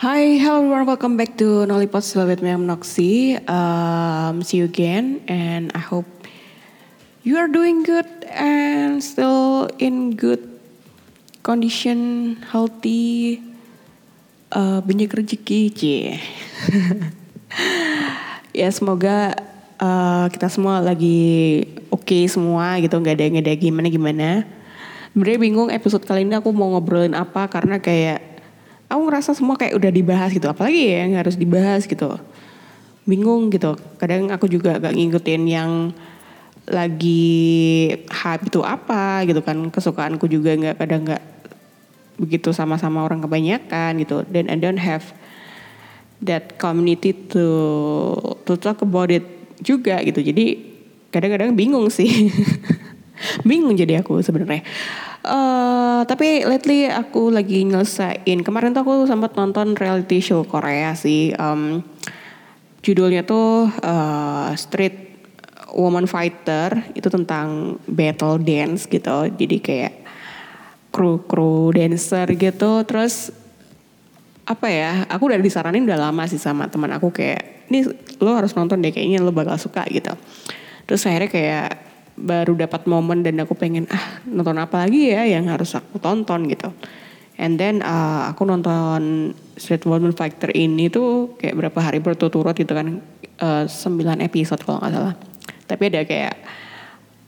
Hi, hello everyone. Welcome back to Nollypod still with me. I'm Noxy. Um, see you again, and I hope you are doing good and still in good condition, healthy, uh, banyak rezeki, cie. ya semoga uh, kita semua lagi oke okay semua gitu, nggak ada nggak ada gimana gimana. Sebenarnya bingung episode kali ini aku mau ngobrolin apa karena kayak aku ngerasa semua kayak udah dibahas gitu apalagi ya yang harus dibahas gitu. Bingung gitu. Kadang aku juga gak ngikutin yang lagi hype itu apa gitu kan. Kesukaanku juga nggak kadang nggak begitu sama-sama orang kebanyakan gitu. Dan I don't have that community to to talk about it juga gitu. Jadi kadang-kadang bingung sih. Bingung jadi aku sebenarnya uh, tapi lately aku lagi nyelesain. Kemarin tuh aku sempat nonton reality show Korea sih. Um, judulnya tuh uh, Street Woman Fighter. Itu tentang battle dance gitu. Jadi kayak kru kru dancer gitu. Terus apa ya aku udah disaranin udah lama sih sama teman aku kayak ini lo harus nonton deh kayaknya lo bakal suka gitu. Terus akhirnya kayak baru dapat momen dan aku pengen ah nonton apa lagi ya yang harus aku tonton gitu. And then uh, aku nonton Street Woman Fighter ini tuh kayak berapa hari berturut-turut gitu kan uh, 9 episode kalau nggak salah. Tapi ada kayak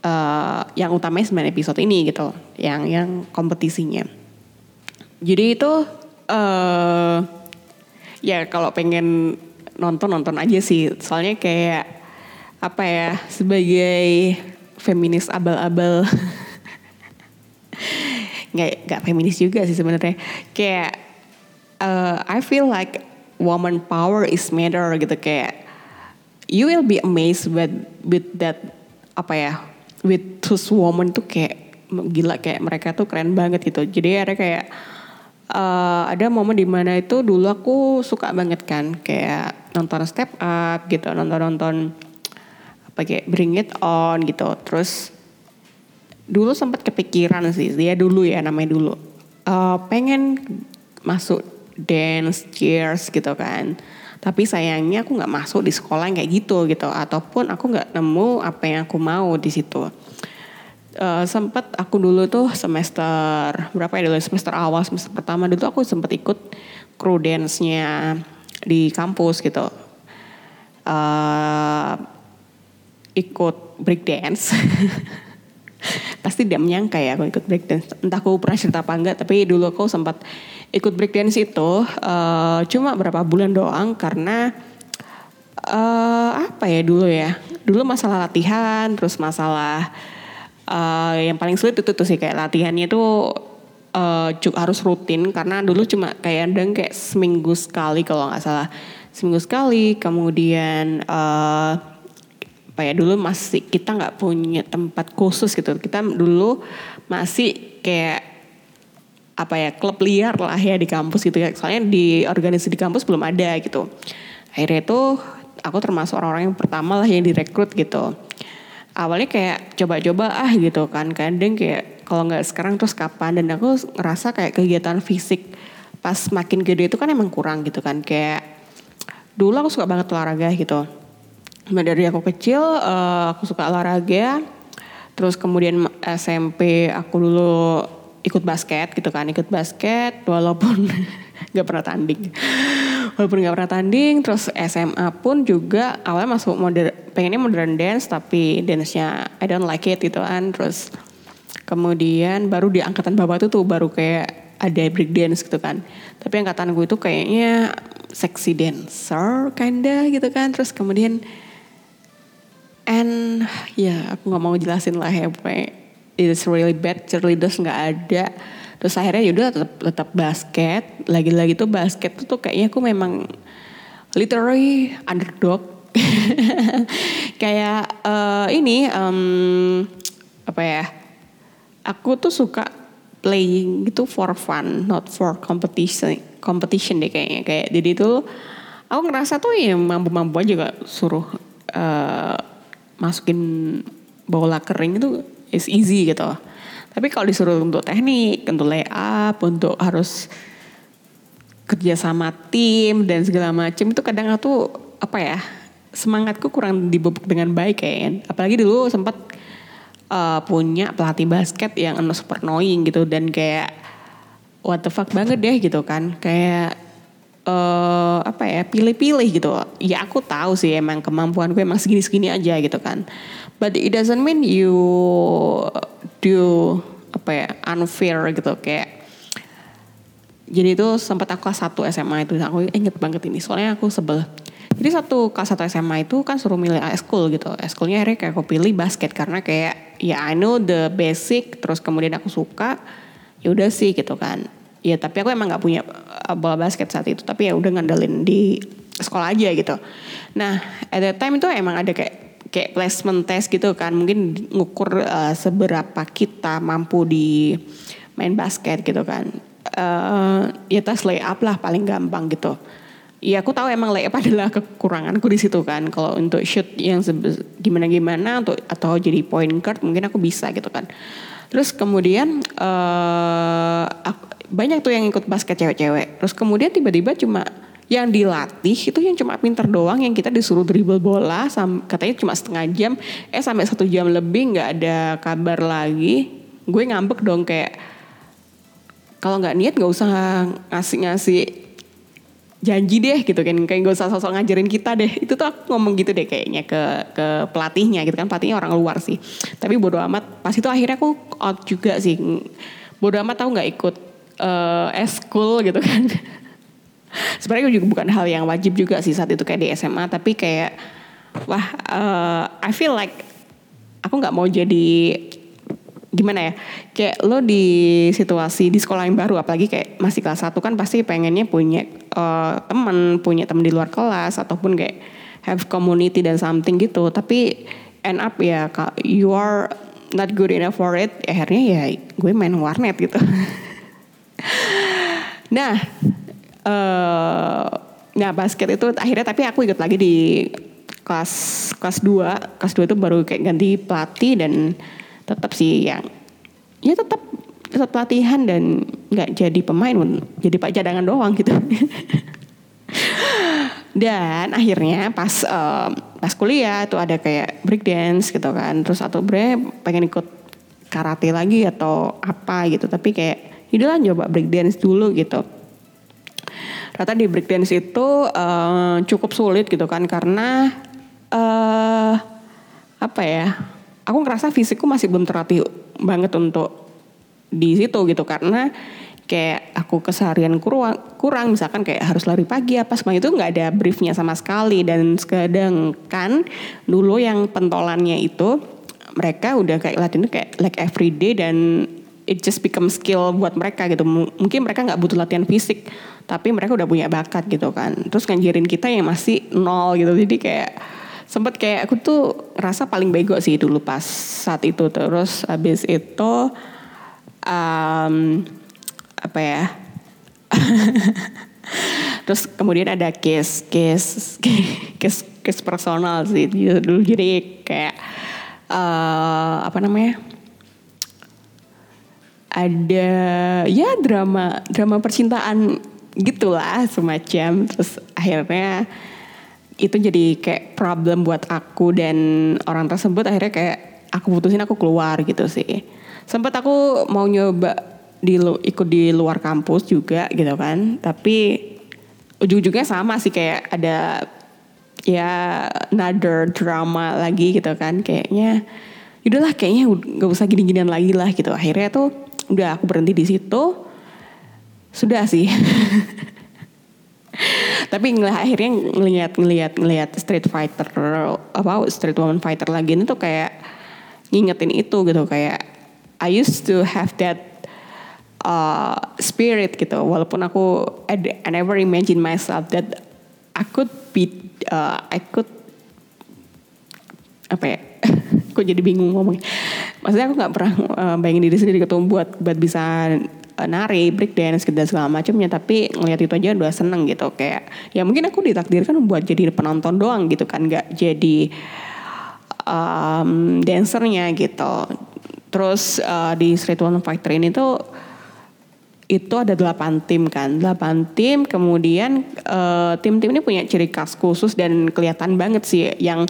uh, yang utamanya 9 episode ini gitu, yang yang kompetisinya. Jadi itu uh, ya kalau pengen nonton nonton aja sih, soalnya kayak apa ya sebagai feminis abal-abal. Nggak nggak feminis juga sih sebenarnya. Kayak uh, I feel like woman power is matter gitu kayak you will be amazed with with that apa ya with those woman tuh kayak gila kayak mereka tuh keren banget gitu. Jadi ada kayak uh, ada momen di mana itu dulu aku suka banget kan kayak nonton step up gitu nonton nonton pakai bring it on gitu. Terus dulu sempat kepikiran sih dia dulu ya namanya dulu. Uh, pengen masuk dance cheers gitu kan. Tapi sayangnya aku nggak masuk di sekolah yang kayak gitu gitu. Ataupun aku nggak nemu apa yang aku mau di situ. Uh, sempat aku dulu tuh semester berapa ya dulu? Semester awal semester pertama dulu aku sempat ikut crew dance-nya di kampus gitu. Uh, ikut break dance pasti dia menyangka ya aku ikut break dance entah aku pernah cerita apa enggak tapi dulu aku sempat ikut break dance itu uh, cuma berapa bulan doang karena uh, apa ya dulu ya dulu masalah latihan terus masalah uh, yang paling sulit itu tuh sih kayak latihannya tuh uh, harus rutin karena dulu cuma kayak ada kayak seminggu sekali kalau nggak salah. Seminggu sekali kemudian uh, apa ya dulu masih kita nggak punya tempat khusus gitu. Kita dulu masih kayak apa ya klub liar lah ya di kampus gitu ya. Soalnya di organisasi di kampus belum ada gitu. Akhirnya itu aku termasuk orang-orang yang pertama lah yang direkrut gitu. Awalnya kayak coba-coba ah gitu kan. Kadang kayak kalau nggak sekarang terus kapan? Dan aku ngerasa kayak kegiatan fisik pas makin gede itu kan emang kurang gitu kan. Kayak dulu aku suka banget olahraga gitu dari aku kecil uh, aku suka olahraga. Terus kemudian SMP aku dulu ikut basket gitu kan, ikut basket walaupun nggak pernah tanding. Walaupun nggak pernah tanding, terus SMA pun juga awalnya masuk modern, pengennya modern dance tapi dance-nya I don't like it gitu kan. Terus kemudian baru di angkatan bawah itu tuh baru kayak ada break dance gitu kan. Tapi angkatan gue itu kayaknya sexy dancer kinda gitu kan. Terus kemudian and ya aku nggak mau jelasin lah ya pokoknya it's really bad cheerleaders nggak ada. Terus akhirnya yaudah tetap tetap basket. Lagi-lagi tuh basket tuh, tuh kayaknya aku memang literally underdog. Kayak uh, ini um, apa ya aku tuh suka playing gitu for fun not for competition competition deh kayaknya. Kayak jadi tuh aku ngerasa tuh ya mampu-mampu aja gak suruh uh, masukin bola kering itu is easy gitu. Tapi kalau disuruh untuk teknik, untuk layup, untuk harus kerja sama tim dan segala macam itu kadang aku apa ya semangatku kurang dibobok dengan baik kayaknya apalagi dulu sempat uh, punya pelatih basket yang super annoying gitu dan kayak what the fuck banget deh gitu kan kayak uh, apa ya pilih-pilih gitu. Ya aku tahu sih emang kemampuan gue emang segini-segini aja gitu kan. But it doesn't mean you do apa ya unfair gitu. Kayak jadi itu sempat aku kelas 1 SMA itu. Aku inget banget ini soalnya aku sebel. Jadi satu kelas 1 SMA itu kan suruh milih school gitu. Schoolnya akhirnya kayak aku pilih basket karena kayak ya I know the basic terus kemudian aku suka ya udah sih gitu kan ya tapi aku emang nggak punya uh, bola basket saat itu. Tapi ya udah ngandelin di sekolah aja gitu. Nah at that time itu emang ada kayak kayak placement test gitu kan. Mungkin ngukur uh, seberapa kita mampu di main basket gitu kan. Uh, ya tes layup lah paling gampang gitu. Ya aku tahu emang layup adalah kekuranganku di situ kan. Kalau untuk shoot yang gimana gimana untuk atau jadi point guard mungkin aku bisa gitu kan. Terus kemudian uh, aku, banyak tuh yang ikut basket cewek-cewek. Terus kemudian tiba-tiba cuma yang dilatih itu yang cuma pinter doang yang kita disuruh dribble bola sam, katanya cuma setengah jam. Eh sampai satu jam lebih nggak ada kabar lagi. Gue ngambek dong kayak kalau nggak niat nggak usah ngasih-ngasih janji deh gitu kan. Kayak gak usah sosok ngajarin kita deh. Itu tuh aku ngomong gitu deh kayaknya ke ke pelatihnya gitu kan. Pelatihnya orang luar sih. Tapi bodo amat. Pas itu akhirnya aku out juga sih. Bodo amat tahu nggak ikut uh, eskul gitu kan. Sebenarnya juga bukan hal yang wajib juga sih saat itu kayak di SMA, tapi kayak wah uh, I feel like aku nggak mau jadi gimana ya kayak lo di situasi di sekolah yang baru apalagi kayak masih kelas satu kan pasti pengennya punya uh, teman punya teman di luar kelas ataupun kayak have community dan something gitu tapi end up ya you are not good enough for it akhirnya ya gue main warnet gitu nah, uh, nah basket itu akhirnya tapi aku ikut lagi di kelas kelas 2 kelas 2 itu baru kayak ganti pelatih dan tetap sih yang ya tetap tetap pelatihan dan nggak jadi pemain jadi pak cadangan doang gitu. Dan akhirnya pas um, pas kuliah tuh ada kayak break dance gitu kan. Terus atau bre pengen ikut karate lagi atau apa gitu. Tapi kayak lah coba breakdance dulu gitu. Rata di breakdance itu uh, cukup sulit gitu kan karena uh, apa ya aku ngerasa fisikku masih belum terlatih banget untuk di situ gitu. Karena kayak aku keseharian kurang kurang misalkan kayak harus lari pagi apa semua itu nggak ada briefnya sama sekali. Dan sedangkan dulu yang pentolannya itu mereka udah kayak latihan kayak like every day dan it just become skill buat mereka gitu. Mungkin mereka nggak butuh latihan fisik, tapi mereka udah punya bakat gitu kan. Terus ngajarin kita yang masih nol gitu. Jadi kayak sempet kayak aku tuh rasa paling bego sih dulu pas saat itu. Terus habis itu um, apa ya? Terus kemudian ada case case case case personal sih dulu jadi kayak uh, apa namanya? Ada ya drama drama percintaan gitulah semacam. Terus akhirnya itu jadi kayak problem buat aku dan orang tersebut. Akhirnya kayak aku putusin aku keluar gitu sih. Sempat aku mau nyoba di ikut di luar kampus juga gitu kan. Tapi ujung-ujungnya sama sih kayak ada ya another drama lagi gitu kan. Kayaknya udahlah kayaknya nggak usah gini-ginian lagi lah gitu. Akhirnya tuh udah aku berhenti di situ. Sudah sih. Tapi ngeliat akhirnya ngelihat ngelihat ngelihat street fighter apa street woman fighter lagi itu tuh kayak ngingetin itu gitu kayak I used to have that uh, spirit gitu. Walaupun aku I never imagine myself that I could be uh, I could apa ya kok jadi bingung ngomongnya maksudnya aku nggak pernah uh, bayangin diri sendiri ketemu buat buat bisa uh, nari break dance dan segala macamnya tapi ngeliat itu aja udah seneng gitu kayak ya mungkin aku ditakdirkan buat jadi penonton doang gitu kan nggak jadi um, dancernya gitu terus uh, di Street One Fighter ini tuh itu ada delapan tim kan, delapan tim. Kemudian tim-tim ini punya ciri khas khusus dan kelihatan banget sih yang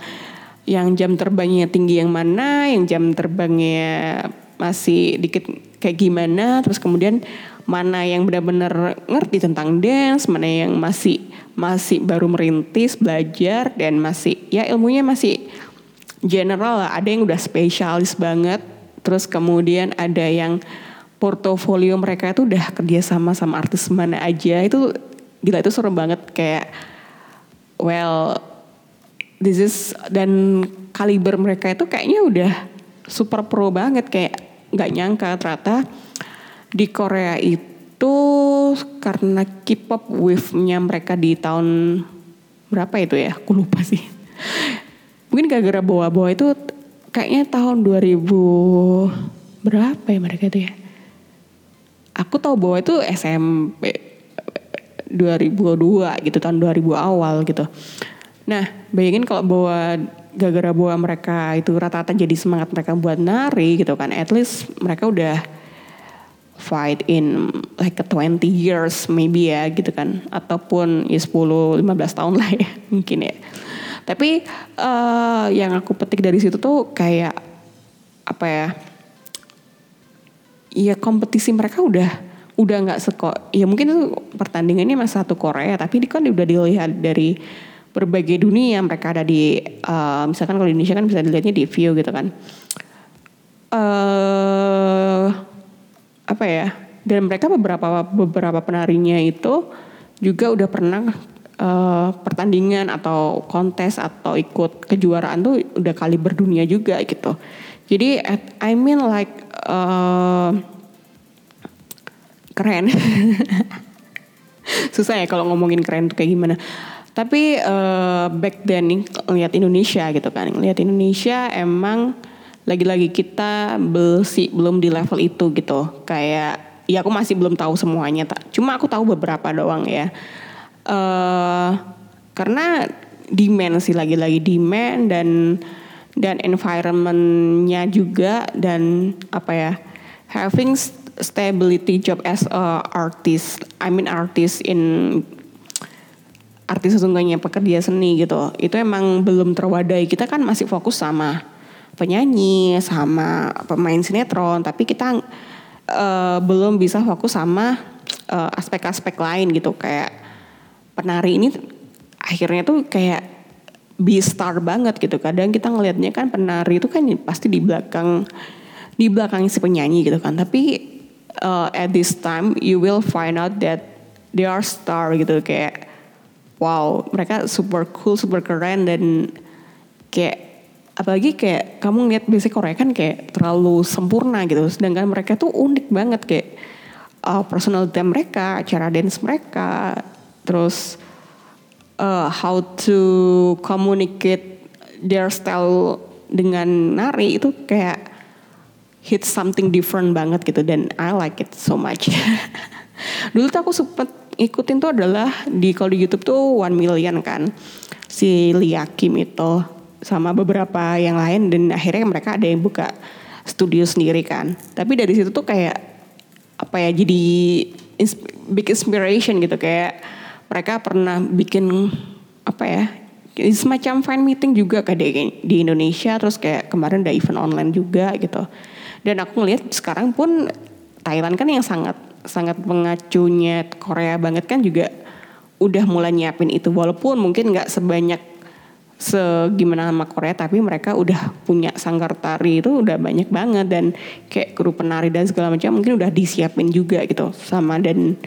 yang jam terbangnya tinggi yang mana, yang jam terbangnya masih dikit kayak gimana. Terus kemudian mana yang benar-benar ngerti tentang dance, mana yang masih masih baru merintis belajar dan masih ya ilmunya masih general. Ada yang udah spesialis banget. Terus kemudian ada yang portofolio mereka itu udah kerja sama sama artis mana aja itu gila itu serem banget kayak well this is dan kaliber mereka itu kayaknya udah super pro banget. Kayak nggak nyangka ternyata di Korea itu karena K-pop wave-nya mereka di tahun berapa itu ya? Aku lupa sih. Mungkin gara-gara bawa-bawa itu kayaknya tahun 2000 berapa ya mereka itu ya? Aku tahu bahwa itu SMP 2002 gitu tahun 2000 awal gitu. Nah bayangin kalau bahwa gara-gara bahwa mereka itu rata-rata jadi semangat mereka buat nari gitu kan. At least mereka udah fight in like a 20 years maybe ya gitu kan. Ataupun ya 10-15 tahun lah ya mungkin ya. Tapi uh, yang aku petik dari situ tuh kayak apa ya ya kompetisi mereka udah udah nggak seko ya mungkin itu pertandingannya masih satu Korea tapi ini kan udah dilihat dari berbagai dunia mereka ada di uh, misalkan kalau di Indonesia kan bisa dilihatnya di view gitu kan uh, apa ya dan mereka beberapa beberapa penarinya itu juga udah pernah uh, pertandingan atau kontes atau ikut kejuaraan tuh udah kali berdunia juga gitu jadi I mean like uh, keren. Susah ya kalau ngomongin keren tuh kayak gimana. Tapi uh, back then nih lihat Indonesia gitu kan. Lihat Indonesia emang lagi-lagi kita belum belum di level itu gitu. Kayak ya aku masih belum tahu semuanya. Cuma aku tahu beberapa doang ya. Uh, karena demand sih lagi-lagi demand dan dan environmentnya juga dan apa ya having stability job as a artist I mean artist in artis sesungguhnya pekerja seni gitu. Itu emang belum terwadai. Kita kan masih fokus sama penyanyi sama pemain sinetron. Tapi kita uh, belum bisa fokus sama eh, aspek-aspek lain gitu. Kayak penari ini akhirnya tuh kayak be star banget gitu. Kadang kita ngelihatnya kan penari itu kan pasti di belakang di belakang si penyanyi gitu kan. Tapi uh, at this time you will find out that they are star gitu. Kayak wow mereka super cool super keren dan kayak apalagi kayak kamu ngeliat biasanya Korea kan kayak terlalu sempurna gitu sedangkan mereka tuh unik banget kayak uh, personality mereka cara dance mereka terus uh, how to communicate their style dengan nari itu kayak hit something different banget gitu dan I like it so much. Dulu tuh aku sempet ikutin tuh adalah di kalau di YouTube tuh One Million kan. Si Lia Kim itu sama beberapa yang lain dan akhirnya mereka ada yang buka studio sendiri kan. Tapi dari situ tuh kayak apa ya jadi big inspiration gitu. Kayak mereka pernah bikin apa ya semacam fan meeting juga kayak di Indonesia. Terus kayak kemarin ada event online juga gitu. Dan aku ngeliat sekarang pun Thailand kan yang sangat sangat mengacunya Korea banget kan juga udah mulai nyiapin itu walaupun mungkin nggak sebanyak segimana sama Korea tapi mereka udah punya sanggar tari itu udah banyak banget dan kayak kru penari dan segala macam mungkin udah disiapin juga gitu sama dan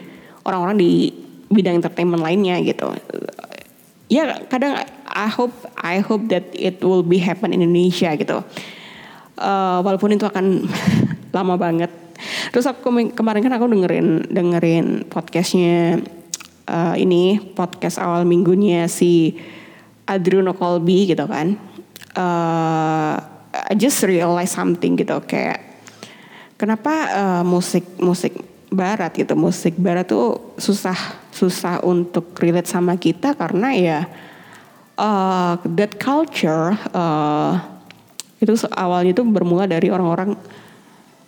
orang-orang di bidang entertainment lainnya gitu. Ya kadang I hope I hope that it will be happen in Indonesia gitu. Uh, walaupun itu akan lama banget. Terus aku kemarin kan aku dengerin dengerin podcastnya uh, ini podcast awal minggunya si Adriano Colby gitu kan. Uh, I just realize something gitu kayak kenapa uh, musik musik barat gitu musik barat tuh susah susah untuk relate sama kita karena ya uh, that culture uh, itu awalnya itu bermula dari orang-orang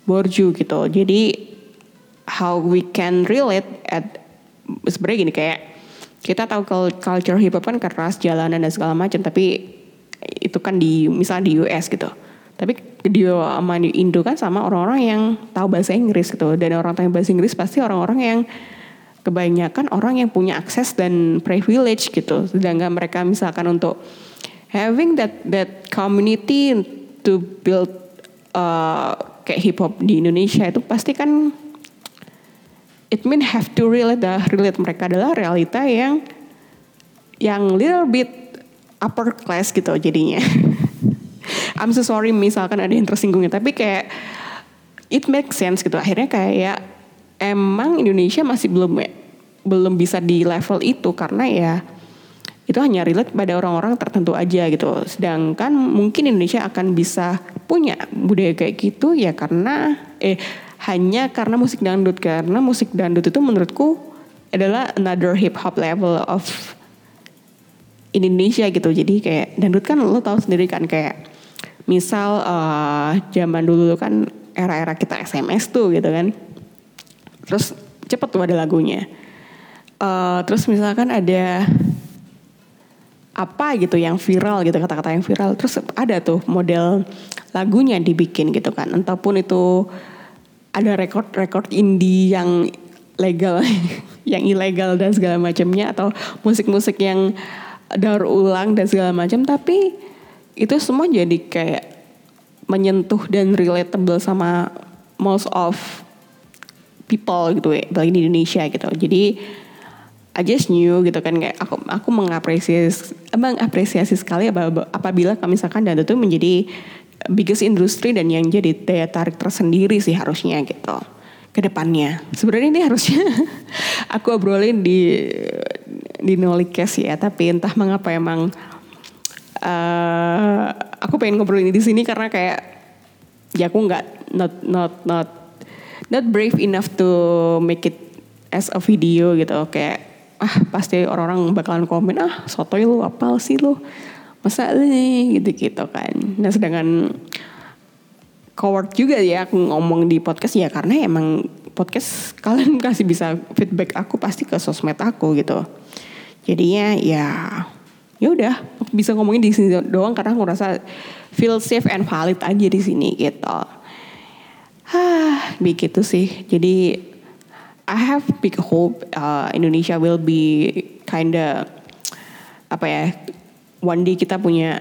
borju gitu. Jadi how we can relate at sebenarnya gini kayak kita tahu culture hip hop kan keras jalanan dan segala macam tapi itu kan di misalnya di US gitu. Tapi di sama di Indo kan sama orang-orang yang tahu bahasa Inggris gitu. Dan orang tahu bahasa Inggris pasti orang-orang yang kebanyakan orang yang punya akses dan privilege gitu. Sedangkan mereka misalkan untuk having that that community to build uh, kayak hip hop di Indonesia itu pasti kan it mean have to relate dah relate mereka adalah realita yang yang little bit upper class gitu jadinya. I'm so sorry misalkan ada yang tersinggungnya tapi kayak it makes sense gitu akhirnya kayak emang Indonesia masih belum belum bisa di level itu karena ya itu hanya relate pada orang-orang tertentu aja gitu. Sedangkan mungkin Indonesia akan bisa punya budaya kayak gitu ya karena eh hanya karena musik dangdut. Karena musik dangdut itu menurutku adalah another hip hop level of Indonesia gitu. Jadi kayak dangdut kan lo tau sendiri kan kayak misal uh, zaman dulu kan era-era kita SMS tuh gitu kan. Terus cepet tuh ada lagunya. Uh, terus misalkan ada apa gitu yang viral gitu kata-kata yang viral. Terus ada tuh model lagunya dibikin gitu kan. Entahpun itu ada rekor-rekor indie yang legal, yang ilegal dan segala macamnya atau musik-musik yang daur ulang dan segala macam. Tapi itu semua jadi kayak menyentuh dan relatable sama most of people gitu ya, di Indonesia gitu. Jadi I just knew gitu kan kayak aku aku mengapresiasi mengapresiasi sekali apabila misalkan dan itu menjadi biggest industri dan yang jadi daya tarik tersendiri sih harusnya gitu ke depannya. Sebenarnya ini harusnya aku obrolin di di Nolikes ya, tapi entah mengapa emang uh, aku pengen ngobrolin di sini karena kayak ya aku nggak not not not not brave enough to make it as a video gitu kayak ah pasti orang-orang bakalan komen ah sotoy lu apal sih lu masa nih gitu-gitu kan. Nah sedangkan coward juga ya aku ngomong di podcast ya karena emang podcast kalian kasih bisa feedback aku pasti ke sosmed aku gitu. Jadinya ya ya udah bisa ngomongin di sini doang karena aku rasa feel safe and valid aja di sini gitu. Hah, begitu sih. Jadi I have big hope uh, Indonesia will be kinda apa ya one day kita punya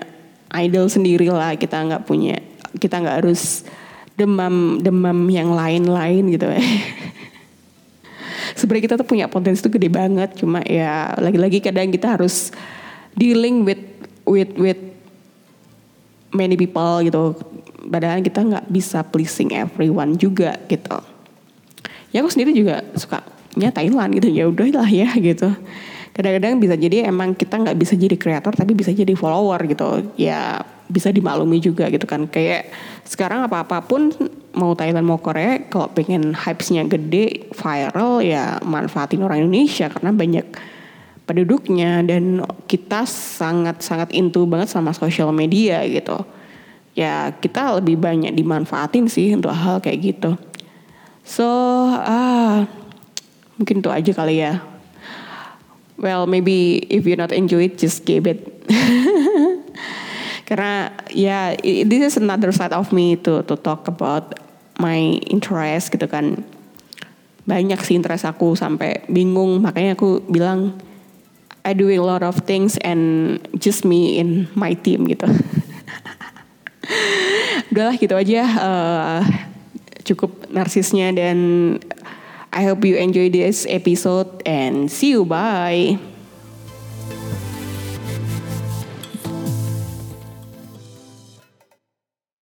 idol sendiri lah kita nggak punya kita nggak harus demam demam yang lain-lain gitu. Ya sebenarnya kita tuh punya potensi tuh gede banget cuma ya lagi-lagi kadang kita harus dealing with with with many people gitu. Padahal kita nggak bisa pleasing everyone juga gitu ya aku sendiri juga suka Thailand gitu. Ya udahlah ya gitu. Kadang-kadang bisa jadi emang kita nggak bisa jadi kreator tapi bisa jadi follower gitu. Ya bisa dimaklumi juga gitu kan. Kayak sekarang apa apa pun mau Thailand mau Korea kalau pengen hypesnya gede viral ya manfaatin orang Indonesia karena banyak penduduknya dan kita sangat sangat into banget sama sosial media gitu. Ya kita lebih banyak dimanfaatin sih untuk hal kayak gitu so ah mungkin itu aja kali ya. Well maybe if you not enjoy it just give it. Karena ya yeah, this is another side of me to to talk about my interest gitu kan. Banyak sih interest aku sampai bingung. Makanya aku bilang I do a lot of things and just me in my team gitu. Udahlah gitu aja. Uh, cukup narsisnya dan I hope you enjoy this episode and see you. Bye.